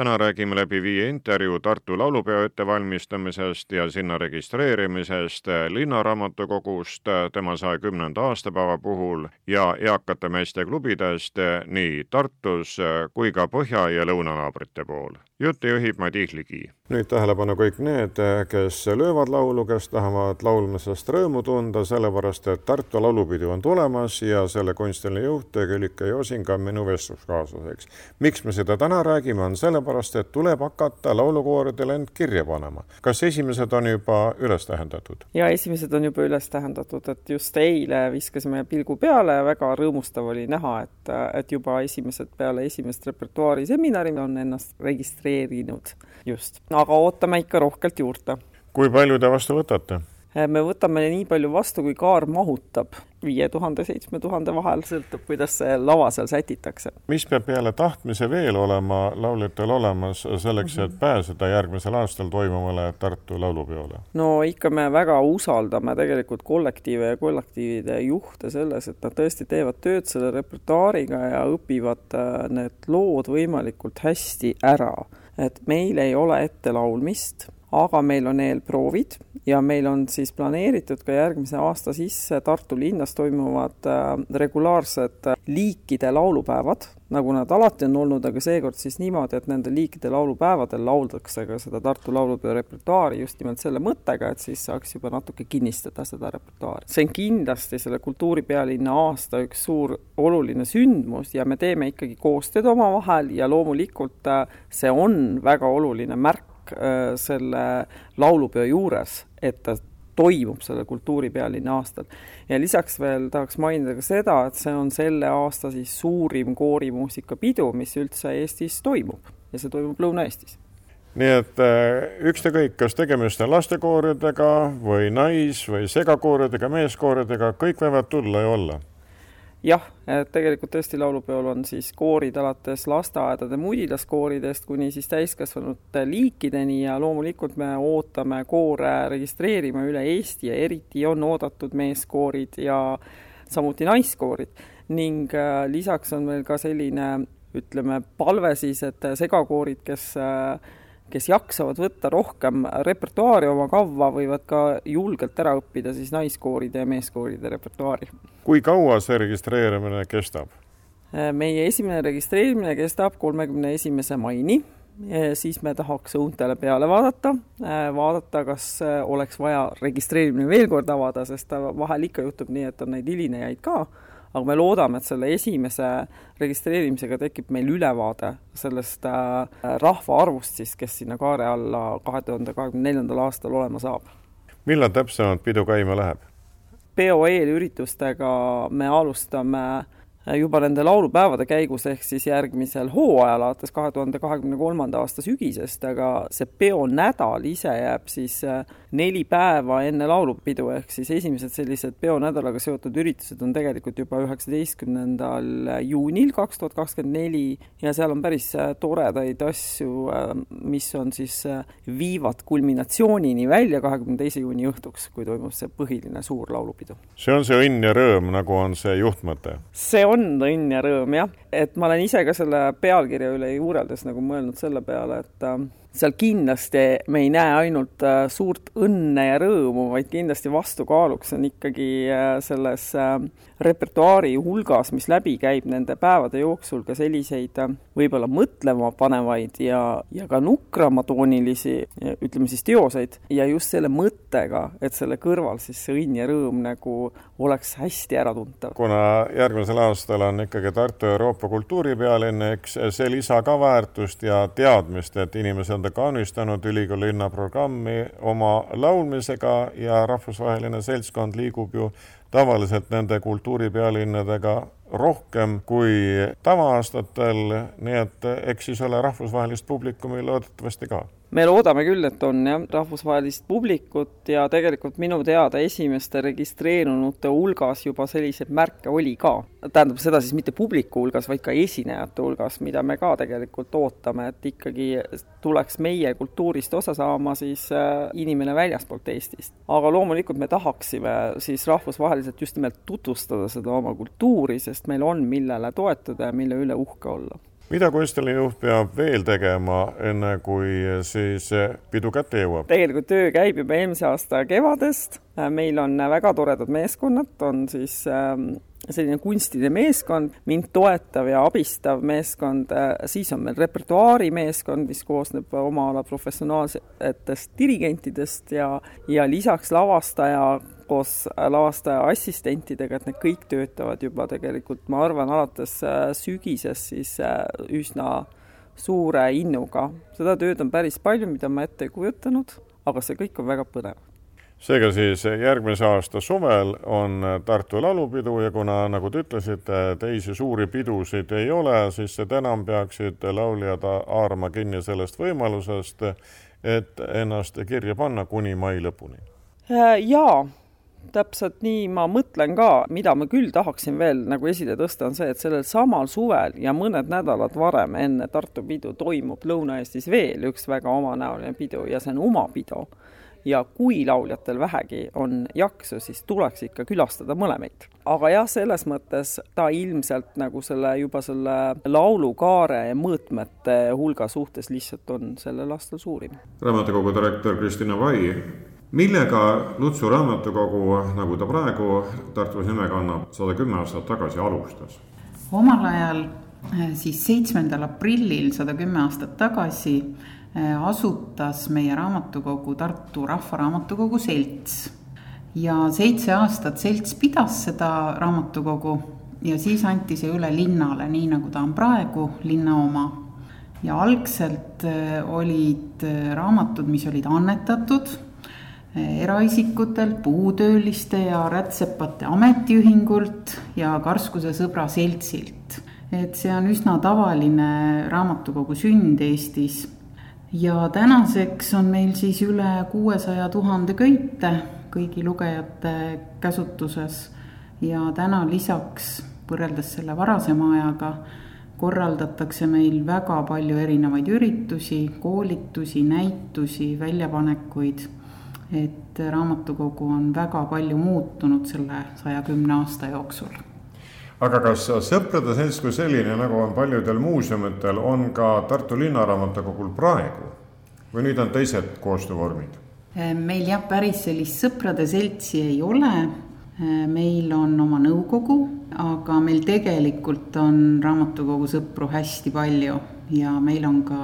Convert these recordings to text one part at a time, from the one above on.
täna räägime läbi viie intervjuu Tartu laulupeo ettevalmistamisest ja sinna registreerimisest, Linnaraamatukogust tema saja kümnenda aastapäeva puhul ja eakate meeste klubidest nii Tartus kui ka põhja- ja lõunanaabrite pool. jutti juhib Madis Ligi. Nüüd tähelepanu kõik need, kes löövad laulu, kes tahavad laulmisest rõõmu tunda, sellepärast et Tartu laulupidu on tulemas ja selle kunstiline juht Küllike Josing on minu vestluskaaslaseks. miks me seda täna räägime, on sellepärast, et tuleb hakata laulukooridel end kirja panema. kas esimesed on juba üles tähendatud? ja esimesed on juba üles tähendatud, et just eile viskasime pilgu peale ja väga rõõmustav oli näha, et, et juba esimesed peale esimest repertuaari seminari on ennast registreerinud just, aga ootame ikka rohkelt juurde. kui palju te vastu võtate? me võtame nii palju vastu, kui kaar mahutab, viie tuhande, seitsme tuhande vahel, sõltub, kuidas see lava seal sätitakse. mis peab peale tahtmise veel olema lauljatel olemas selleks, et pääseda järgmisel aastal toimuvale Tartu laulupeole? no ikka me väga usaldame tegelikult kollektiive ja kollektiivide juhte selles, et nad tõesti teevad tööd selle repertuaariga ja õpivad äh, need lood võimalikult hästi ära. Et meil ei ole ettelaulmist aga meil on eelproovid ja meil on siis planeeritud ka järgmise aasta sisse Tartu linnas toimuvad äh, regulaarsed äh, liikide laulupäevad, nagu nad alati on olnud, aga seekord siis niimoodi, et nendel liikide laulupäevadel lauldakse ka seda Tartu laulupeo repertuaari just nimelt selle mõttega, et siis saaks juba natuke kinnistada seda repertuaari. see on kindlasti selle kultuuripealinna aasta üks suur oluline sündmus ja me teeme ikkagi koostööd omavahel ja loomulikult äh, see on väga oluline märk äh, selle laulupeo juures, et ta toimub sellel kultuuripealinna aastal. ja lisaks veel tahaks mainida ka seda, et see on selle aasta siis suurim koorimuusikapidu, mis üldse Eestis toimub. Ja see toimub Lõuna-Eestis. Nii et ükskõik, kas tegemist on lastekooridega või nais- või segakooridega, meeskooridega, kõik võivad tulla ja olla jah, tegelikult tõesti laulupeol on siis koorid alates lasteaedade mudilaskooridest kuni siis täiskasvanute liikideni ja loomulikult me ootame koore registreerima üle Eesti ja eriti on oodatud meeskoorid ja samuti naiskoorid. ning äh, lisaks on meil ka selline ütleme, palve siis, et segakoorid, kes äh, kes jaksavad võtta rohkem repertuaari oma kavva, võivad ka julgelt ära õppida siis naiskooride ja meeskooride repertuaari. kui kaua see registreerimine kestab? meie esimene registreerimine kestab kolmekümne esimese maini, siis me tahaks õuntele peale vaadata, vaadata, kas oleks vaja registreerimine veel kord avada, sest vahel ikka juhtub nii, et on neid hilinejaid ka aga me loodame, et selle esimese registreerimisega tekib meil ülevaade sellest rahvaarvust siis, kes sinna kaare alla kahe tuhande kahekümne neljandal aastal olema saab. millal täpsemalt pidu käima läheb? peo eelüritustega me alustame juba nende laulupäevade käigus, ehk siis järgmisel hooajal, alates kahe tuhande kahekümne kolmanda aasta sügisest, aga see peonädal ise jääb siis neli päeva enne laulupidu, ehk siis esimesed sellised peonädalaga seotud üritused on tegelikult juba üheksateistkümnendal juunil kaks tuhat kakskümmend neli ja seal on päris toredaid asju, mis on siis, viivad kulminatsioonini välja kahekümne teise juuni õhtuks, kui toimub see põhiline suur laulupidu. see on see õnn ja rõõm, nagu on see juhtmõte? see on õnn ja rõõm, jah. et ma olen ise ka selle pealkirja üle juureldes nagu mõelnud selle peale, et äh, seal kindlasti me ei näe ainult äh, suurt õnne ja rõõmu, vaid kindlasti vastukaaluks on ikkagi äh, selles repertuaari hulgas, mis läbi käib nende päevade jooksul, ka selliseid võib-olla mõtlema panevaid ja, ja ka nukramatoonilisi, ütleme siis teoseid, ja just selle mõttega, et selle kõrval siis see õnn ja rõõm nagu oleks hästi äratuntav. kuna järgmisel aastal on ikkagi Tartu Euroopa kultuuripealinn, eks see lisa ka väärtust ja teadmist, et inimesed on ta kaunistanud ülikooli linnaprogrammi oma laulmisega ja rahvusvaheline seltskond liigub ju tavaliselt nende kultuuripealinnadega rohkem kui tavaaastatel, nii et eks siis ole rahvusvahelist publikumi loodetavasti ka me loodame küll, et on jah, rahvusvahelist publikut ja tegelikult minu teada esimeste registreerunute hulgas juba selliseid märke oli ka. tähendab seda siis mitte publiku hulgas, vaid ka esinejate hulgas, mida me ka tegelikult ootame, et ikkagi tuleks meie kultuurist osa saama siis äh, inimene väljaspoolt Eestist. aga loomulikult me tahaksime siis rahvusvaheliselt just nimelt tutvustada seda oma kultuuri, sest meil on, millele toetuda ja mille üle uhke olla mida kunstiline peab veel tegema, enne kui siis pidu kätte jõuab? tegelikult töö käib juba eelmise aasta kevadest, meil on väga toredad meeskonnad, on siis ähm, selline kunstide meeskond, mind toetav ja abistav meeskond, äh, siis on meil repertuaarimeeskond, mis koosneb oma ala professionaalsetest dirigentidest ja, ja lisaks lavastaja koos lavastaja assistentidega, et need kõik töötavad juba tegelikult, ma arvan, alates äh, sügisest siis äh, üsna suure innuga. seda tööd on päris palju, mida ma ette ei kujutanud, aga see kõik on väga põnev seega siis järgmise aasta suvel on Tartu laulupidu ja kuna, nagu te ütlesite, teisi suuri pidusid ei ole, siis enam peaksid lauljad haarama kinni sellest võimalusest, et ennast kirja panna kuni mai lõpuni. Äh, jaa, täpselt nii ma mõtlen ka, mida ma küll tahaksin veel nagu esile tõsta, on see, et sellel samal suvel ja mõned nädalad varem enne Tartu pidu toimub Lõuna-Eestis veel üks väga omanäoline pidu ja see on Uma pidu. ja kui lauljatel vähegi on jaksu, siis tuleks ikka külastada mõlemaid. aga jah, selles mõttes ta ilmselt nagu selle juba selle laulukaare mõõtmete hulga suhtes lihtsalt on sellel aastal suurim. raamatukogu direktor Kristina Vai millega Lutsu raamatukogu, nagu ta praegu Tartus nime kannab, sada kümme aastat tagasi alustas? omal ajal eh, siis seitsmendal aprillil sada kümme aastat tagasi eh, asutas meie raamatukogu Tartu Rahvaraamatukogu Selts. ja seitse aastat selts pidas seda raamatukogu ja siis anti see üle linnale, nii nagu ta on praegu, linna oma. ja algselt eh, olid raamatud, mis olid annetatud eraisikutelt, puutööliste ja rätsepate ametiühingult ja Karskuse sõbra seltsilt. et see on üsna tavaline raamatukogu sünd Eestis. ja tänaseks on meil siis üle kuuesaja tuhande köite kõigi lugejate käsutuses ja täna lisaks võrreldes selle varasema ajaga korraldatakse meil väga palju erinevaid üritusi, koolitusi, näitusi, väljapanekuid et raamatukogu on väga palju muutunud selle saja kümne aasta jooksul. aga kas Sõprade Selts kui selline, nagu on paljudel muuseumidel, on ka Tartu Linnaraamatukogul praegu või nüüd on teised koostöövormid? meil jah, päris sellist Sõprade Seltsi ei ole. meil on oma nõukogu, aga meil tegelikult on raamatukogu sõpru hästi palju ja meil on ka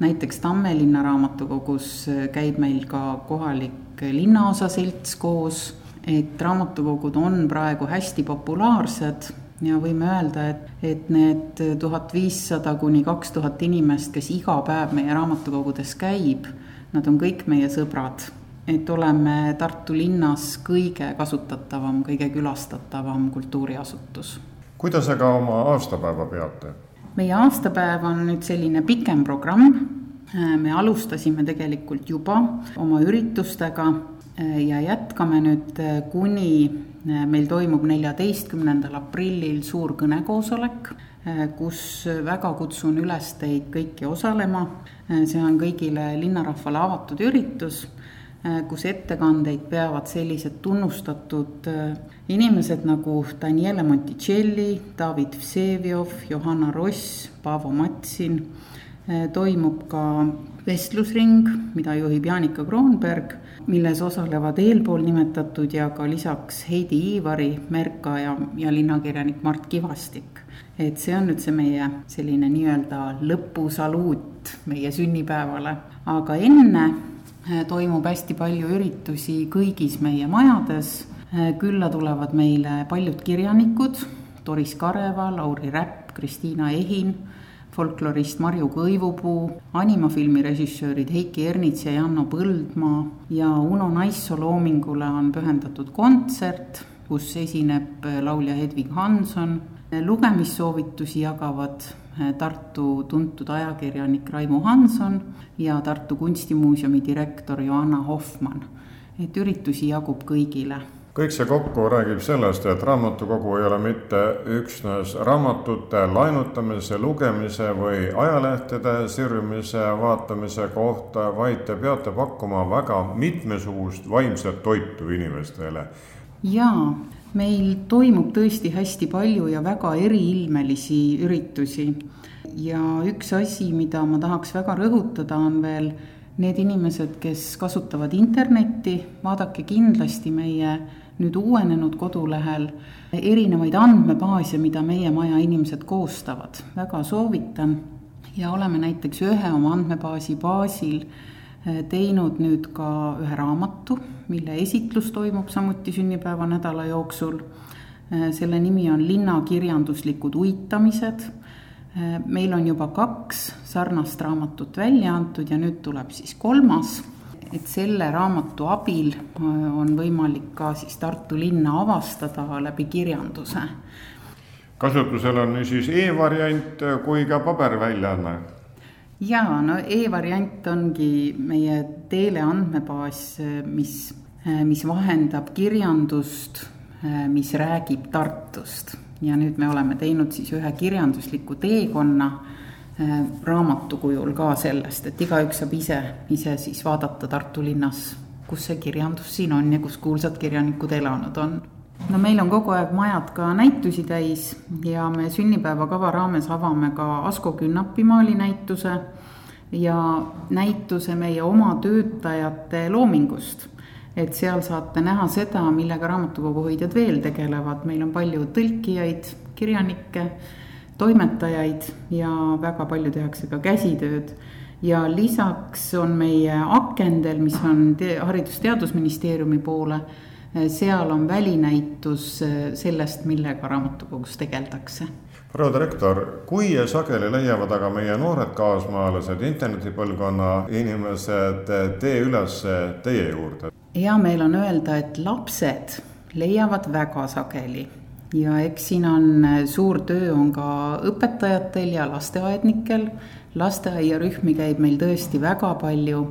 näiteks Tammelinna raamatukogus äh, käib meil ka kohalik linnaosa selts koos, et raamatukogud on praegu hästi populaarsed ja võime öelda, et, et need tuhat viissada kuni kaks tuhat inimest, kes iga päev meie raamatukogudes käib, nad on kõik meie sõbrad. et oleme Tartu linnas kõige kasutatavam, kõige külastatavam kultuuriasutus. kuidas aga oma aastapäeva peate? Meie aastapäev on nüüd selline pikem programm. Äh, me alustasime tegelikult juba oma üritustega äh, ja jätkame nüüd äh, kuni meil toimub neljateistkümnendal aprillil suur kõnekoosolek, kus väga kutsun üles teid kõiki osalema. see on kõigile linnarahvale avatud üritus Äh, kus ettekandeid peavad sellised tunnustatud äh, inimesed nagu Daniele Monticelli, David Vsevjov, Johanna Ross, Paavo Matsin. Äh, toimub ka vestlusring, mida juhib Jaanika Kroonberg, milles osalevad eelpool nimetatud ja ka lisaks Heidi Iivari, Merka ja, ja linnakirjanik Mart Kivastik. Et see on nüüd see meie selline nii-öelda lõpusaluut meie sünnipäevale, aga enne Äh, toimub hästi palju üritusi kõigis meie majades. Äh, külla tulevad meile paljud kirjanikud, Doris Kareva, Lauri Räpp, Kristiina Ehin, folklorist Marju Kõivupuu, animafilmi režissöörid Heiki Ernits ja Janno Põldmaa ja Uno Naissoo loomingule on pühendatud kontsert kus esineb laulja Hedvig Hanson. Lugemissoovitusi jagavad Tartu tuntud ajakirjanik Raimo Hanson ja Tartu Kunstimuuseumi direktor Joanna Hoffmann. et üritusi jagub kõigile kõik see kokku räägib sellest, et raamatukogu ei ole mitte üksnes raamatute laenutamise, lugemise või ajalehtede sirvimise, vaatamise kohta, vaid te peate pakkuma väga mitmesugust vaimset toitu inimestele. jaa, meil toimub tõesti hästi palju ja väga eriilmelisi üritusi. ja üks asi, mida ma tahaks väga rõhutada, on veel need inimesed, kes kasutavad internetti, vaadake kindlasti meie nüüd uuenenud kodulehel erinevaid andmebaase, mida meie maja inimesed koostavad, väga soovitan. ja oleme näiteks ühe oma andmebaasi baasil teinud nüüd ka ühe raamatu, mille esitlus toimub samuti sünnipäevanädala jooksul. Eh, selle nimi on Linnakirjanduslikud uitamised. Eh, meil on juba kaks sarnast raamatut välja antud ja nüüd tuleb siis kolmas et selle raamatu abil on võimalik ka siis Tartu linna avastada läbi kirjanduse. kasutusel on niisiis e-variant kui ka paberväljaanne? Jaa, no e-variant ongi meie Teele andmebaas, mis, mis vahendab kirjandust, mis räägib Tartust ja nüüd me oleme teinud siis ühe kirjandusliku teekonna Äh, raamatu kujul ka sellest, et igaüks saab ise, ise siis vaadata Tartu linnas, kus see kirjandus siin on ja kus kuulsad kirjanikud elanud on. No meil on kogu aeg majad ka näitusi täis ja me sünnipäevakava raames avame ka Asko Künnapi maalinäituse ja näituse meie oma töötajate loomingust et seal saate näha seda, millega raamatukogu hoidjad veel tegelevad, meil on palju tõlkijaid, kirjanikke toimetajaid ja väga palju tehakse ka käsitööd. ja lisaks on meie akendel, mis on Haridus-Teadusministeeriumi poole, seal on välinäitus sellest, millega raamatukogus tegeldakse proua direktor, kui sageli leiavad aga meie noored kaasmaalased, internetipõlvkonna inimesed tee üles teie juurde? hea meel on öelda, et lapsed leiavad väga sageli ja eks siin on suur töö on ka õpetajatel ja lasteaednikel. lasteaiarühmi käib meil tõesti väga palju.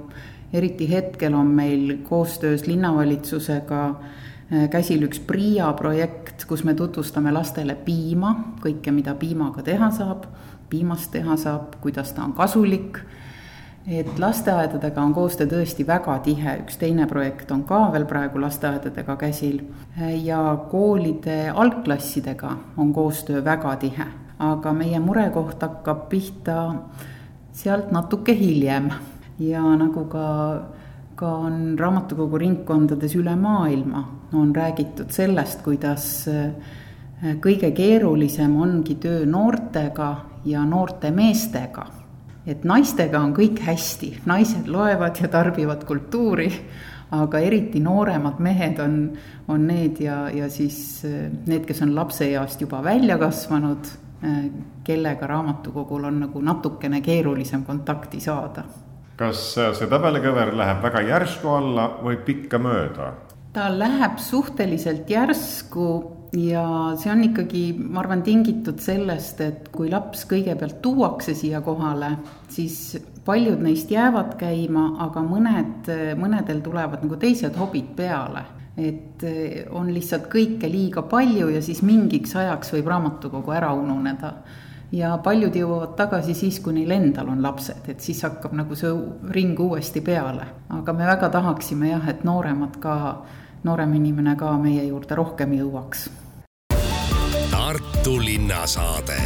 Eriti hetkel on meil koostöös linnavalitsusega äh, käsil üks PRIA projekt, kus me tutvustame lastele piima, kõike, mida piimaga teha saab, piimast teha saab, kuidas ta on kasulik. Et lasteaedadega on koostöö tõesti väga tihe, üks teine projekt on ka veel praegu lasteaedadega käsil. ja koolide algklassidega on koostöö väga tihe, aga meie murekoht hakkab pihta sealt natuke hiljem ja nagu ka, ka on raamatukogu ringkondades üle maailma, on räägitud sellest, kuidas kõige keerulisem ongi töö noortega ja noorte meestega et naistega on kõik hästi, naised loevad ja tarbivad kultuuri, aga eriti nooremad mehed on, on need ja, ja siis eh, need, kes on lapseeast juba välja kasvanud, eh, kellega raamatukogul on nagu natukene keerulisem kontakti saada. Kas see tabelikõver läheb väga järsku alla või pikkamööda? ta läheb suhteliselt järsku ja see on ikkagi, ma arvan, tingitud sellest, et kui laps kõigepealt tuuakse siia kohale, siis paljud neist jäävad käima, aga mõned, mõnedel tulevad nagu teised hobid peale. et on lihtsalt kõike liiga palju ja siis mingiks ajaks võib raamatukogu ära ununeda ja paljud jõuavad tagasi siis, kui neil endal on lapsed, et siis hakkab nagu see ring uuesti peale. aga me väga tahaksime jah, et nooremad ka, noorem inimene ka meie juurde rohkem jõuaks Tartu linnasaade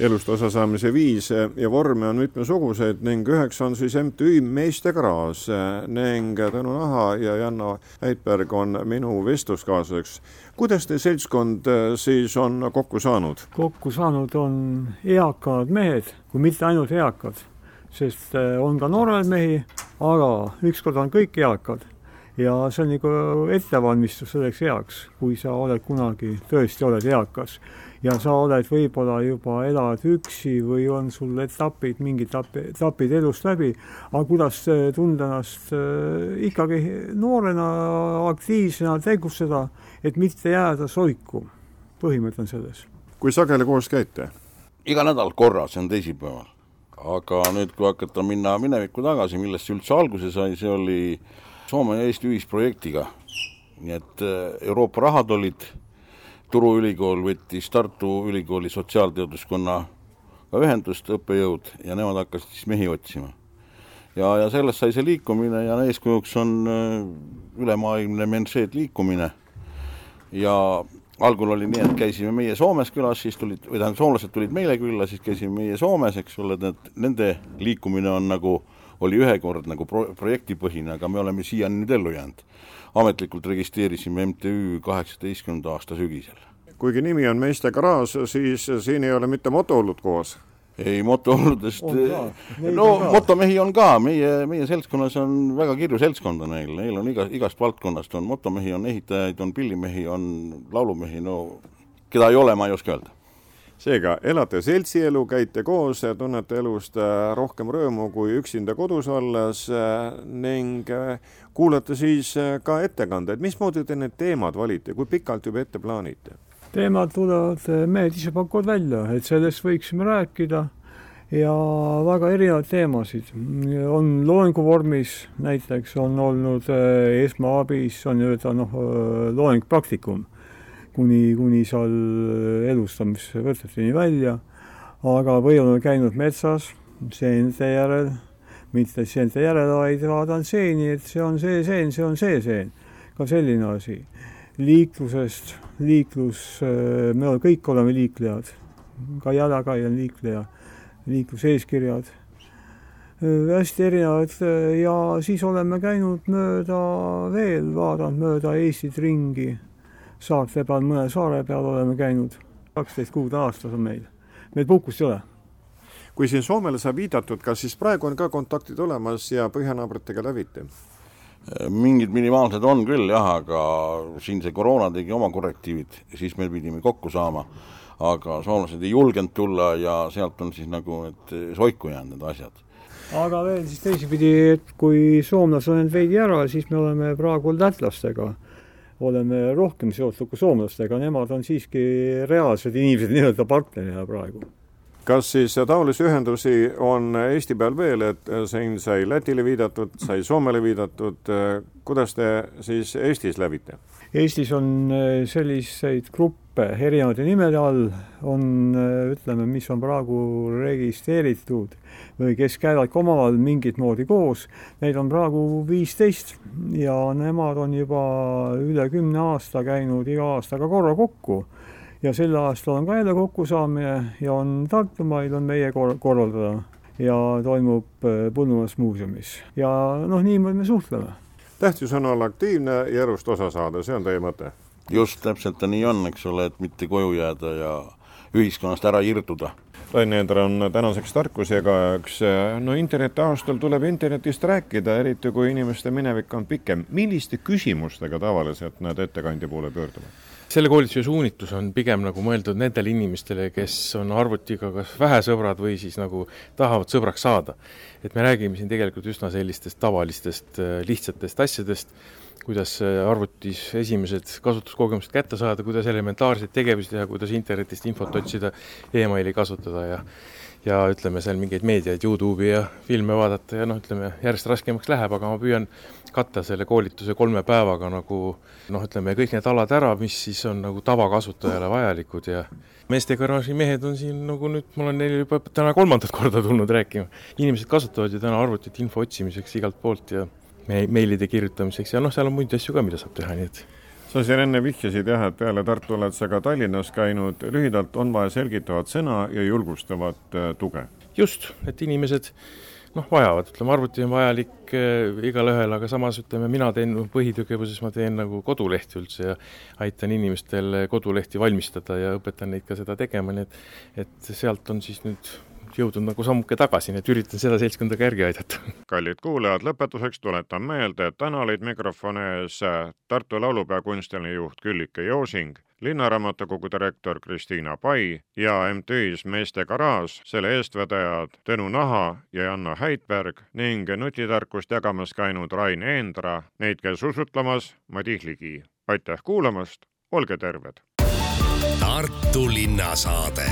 elust osasaamise viise ja vorme on mitmesuguseid ning üheks on siis MTÜ Meestekraas ning Tõnu Naha ja Janno Heitberg on minu vestluskaaslaseks. kuidas teie seltskond siis on kokku saanud? kokku saanud on eakad mehed, kui mitte ainult eakad, sest on ka nooremaid mehi, aga ükskord on kõik eakad ja see on nagu ettevalmistus selleks heaks, kui sa oled kunagi tõesti oled eakas. Ja sa oled võib-olla juba, elad üksi või on sul etapid, mingid etapid elust läbi, aga kuidas tunda ennast äh, ikkagi noorena, aktiivsena tegutseda, et mitte jääda soiku. põhimõte on selles. kui sageli koos käite? iga nädal korra, see on teisipäeval. aga nüüd, kui hakata minna minevikku tagasi, millest see üldse alguse sai, see oli Soome ja Eesti ühisprojektiga. nii et äh, Euroopa rahad olid Turu ülikool võttis Tartu Ülikooli sotsiaalteaduskonnaga ühendust, õppejõud, ja nemad hakkasid siis mehi otsima. ja, ja sellest sai see liikumine ja eeskujuks on äh, ülemaailmne Menšeed liikumine ja algul oli nii, et käisime meie Soomes külas, siis tulid, või tähendab, soomlased tulid meile külla, siis käisime meie Soomes, eks ole, et nende liikumine on nagu, oli ühekord nagu pro-, projektipõhine, aga me oleme siiani nüüd ellu jäänud. Ametlikult registreerisime MTÜ kaheksateistkümnenda aasta sügisel. kuigi nimi on Meeste garaaž, siis siin ei ole mitte motohullud koos? ei, motohulludest, no motomehi on ka, meie, meie seltskonnas on väga kirju seltskonda neil, neil on iga, igast valdkonnast on motomehi, on ehitajaid, on pillimehi, on laulumehi, no keda ei ole, ma ei oska öelda seega elate seltsielu, käite koos, tunnete elust äh, rohkem rõõmu kui üksinda kodus olles äh, ning äh, kuulate siis ka ettekandeid. mismoodi te need teemad valite, kui pikalt juba ette plaanite? teemad tulevad, mehed ise pakuvad välja, et sellest võiksime rääkida ja väga erinevaid teemasid. on loengu vormis, näiteks on olnud esmaabis, on nii-öelda noh, loeng praktikum kuni, kuni seal elustamisvõteteni välja, aga või olen käinud metsas seente järel, mitte seente järel, vaid vaatan seeni, et see on see seen, see on see seen. ka selline asi. liiklusest, liiklus, me oleme, kõik oleme liiklejad, ka jalakäija on liikleja, liikluseeskirjad hästi erinevad ja siis oleme käinud mööda veel, vaadanud mööda Eestit ringi saarte peal, mõne saare peal oleme käinud. kaksteist kuud aastas on meil, meil puhkust ei ole. kui siin Soomele sai viidatud, kas siis praegu on ka kontaktid olemas ja põhjanaabritega lävite? mingid minimaalsed on küll jah, aga siin see koroona tegi oma korrektiivid, siis me pidime kokku saama. aga soomlased ei julgenud tulla ja sealt on siis nagu need soiku jäänud need asjad aga veel siis teisipidi, et kui soomlased on veidi ära, siis me oleme praegu lätlastega oleme rohkem seotud kui soomlastega, nemad on siiski reaalsed inimesed nii-öelda partnerina praegu. kas siis taolisi ühendusi on Eesti peal veel, et siin sai Lätile viidatud, sai Soomele viidatud, kuidas te siis Eestis lävite? Eestis on äh, selliseid gruppe erinevate nimede all, on äh, ütleme, mis on praegu registreeritud või kes käivad ka omavahel mingit moodi koos, neid on praegu viisteist ja nemad on juba üle kümne aasta käinud iga aastaga korra kokku. ja sel aastal on ka jälle kokkusaamine ja on Tartumail on meie kor korraldada ja toimub äh, Põllumajas muuseumis ja noh, niimoodi me suhtleme. Tähtis on olla aktiivne ja elust osa saada, see on teie mõte? just, täpselt ta nii on, eks ole, et mitte koju jääda ja ühiskonnast ära irduda Rain Eender on tänaseks tarkusjagajaks. no internetiaastal tuleb internetist rääkida, eriti kui inimeste minevik on pikem. milliste küsimustega tavaliselt nad ettekandja poole pöörduvad? Selle koolituse suunitlus on pigem nagu mõeldud nendele inimestele, kes on arvutiga kas vähesõbrad või siis nagu tahavad sõbraks saada. et me räägime siin tegelikult üsna sellistest tavalistest lihtsatest asjadest kuidas arvutis esimesed kasutuskogemused kätte saada, kuidas elementaarseid tegevusi teha, kuidas internetist infot otsida e, emaili kasutada ja ja ütleme seal mingeid meediaid, Youtube'i ja filme vaadata ja noh, ütleme järjest raskemaks läheb, aga ma püüan katta selle koolituse kolme päevaga nagu noh, ütleme kõik need alad ära, mis siis on nagu tavakasutajale vajalikud ja meeste garaaži mehed on siin nagu nüüd, ma olen neile juba täna kolmandat korda tulnud rääkima. inimesed kasutavad ju täna arvutit info otsimiseks igalt poolt ja meilide kirjutamiseks ja noh, seal on muid asju ka, mida saab teha, nii et sa siin enne vihjasid jah, et peale Tartu oled sa ka Tallinnas käinud, lühidalt on vaja selgitavat sõna ja julgustavat äh, tuge. just, et inimesed noh, vajavad, ütleme, arvuti on vajalik äh, igale ühele, aga samas ütleme, mina teen põhitegevuses, ma teen nagu kodulehti üldse ja aitan inimestel kodulehti valmistada ja õpetan neid ka seda tegema, nii et et sealt on siis nüüd jõudnud nagu sammuke tagasi, nii et üritan seda seltskonda ka järgi aidata. kallid kuulajad, lõpetuseks tuletan meelde, et täna olid mikrofoni ees Tartu Laulupeo kunstiline juht Küllike Joosing, linnaraamatukogu direktor Kristiina Pai ja MTÜ-s Meeste Garaaž, selle eestvedajad Tõnu Naha ja Janno Häitberg ning nutitarkust jagamas käinud Rain Eendra, neid käis usutlemas Madis Ligi. aitäh kuulamast, olge terved! Tartu linnasaade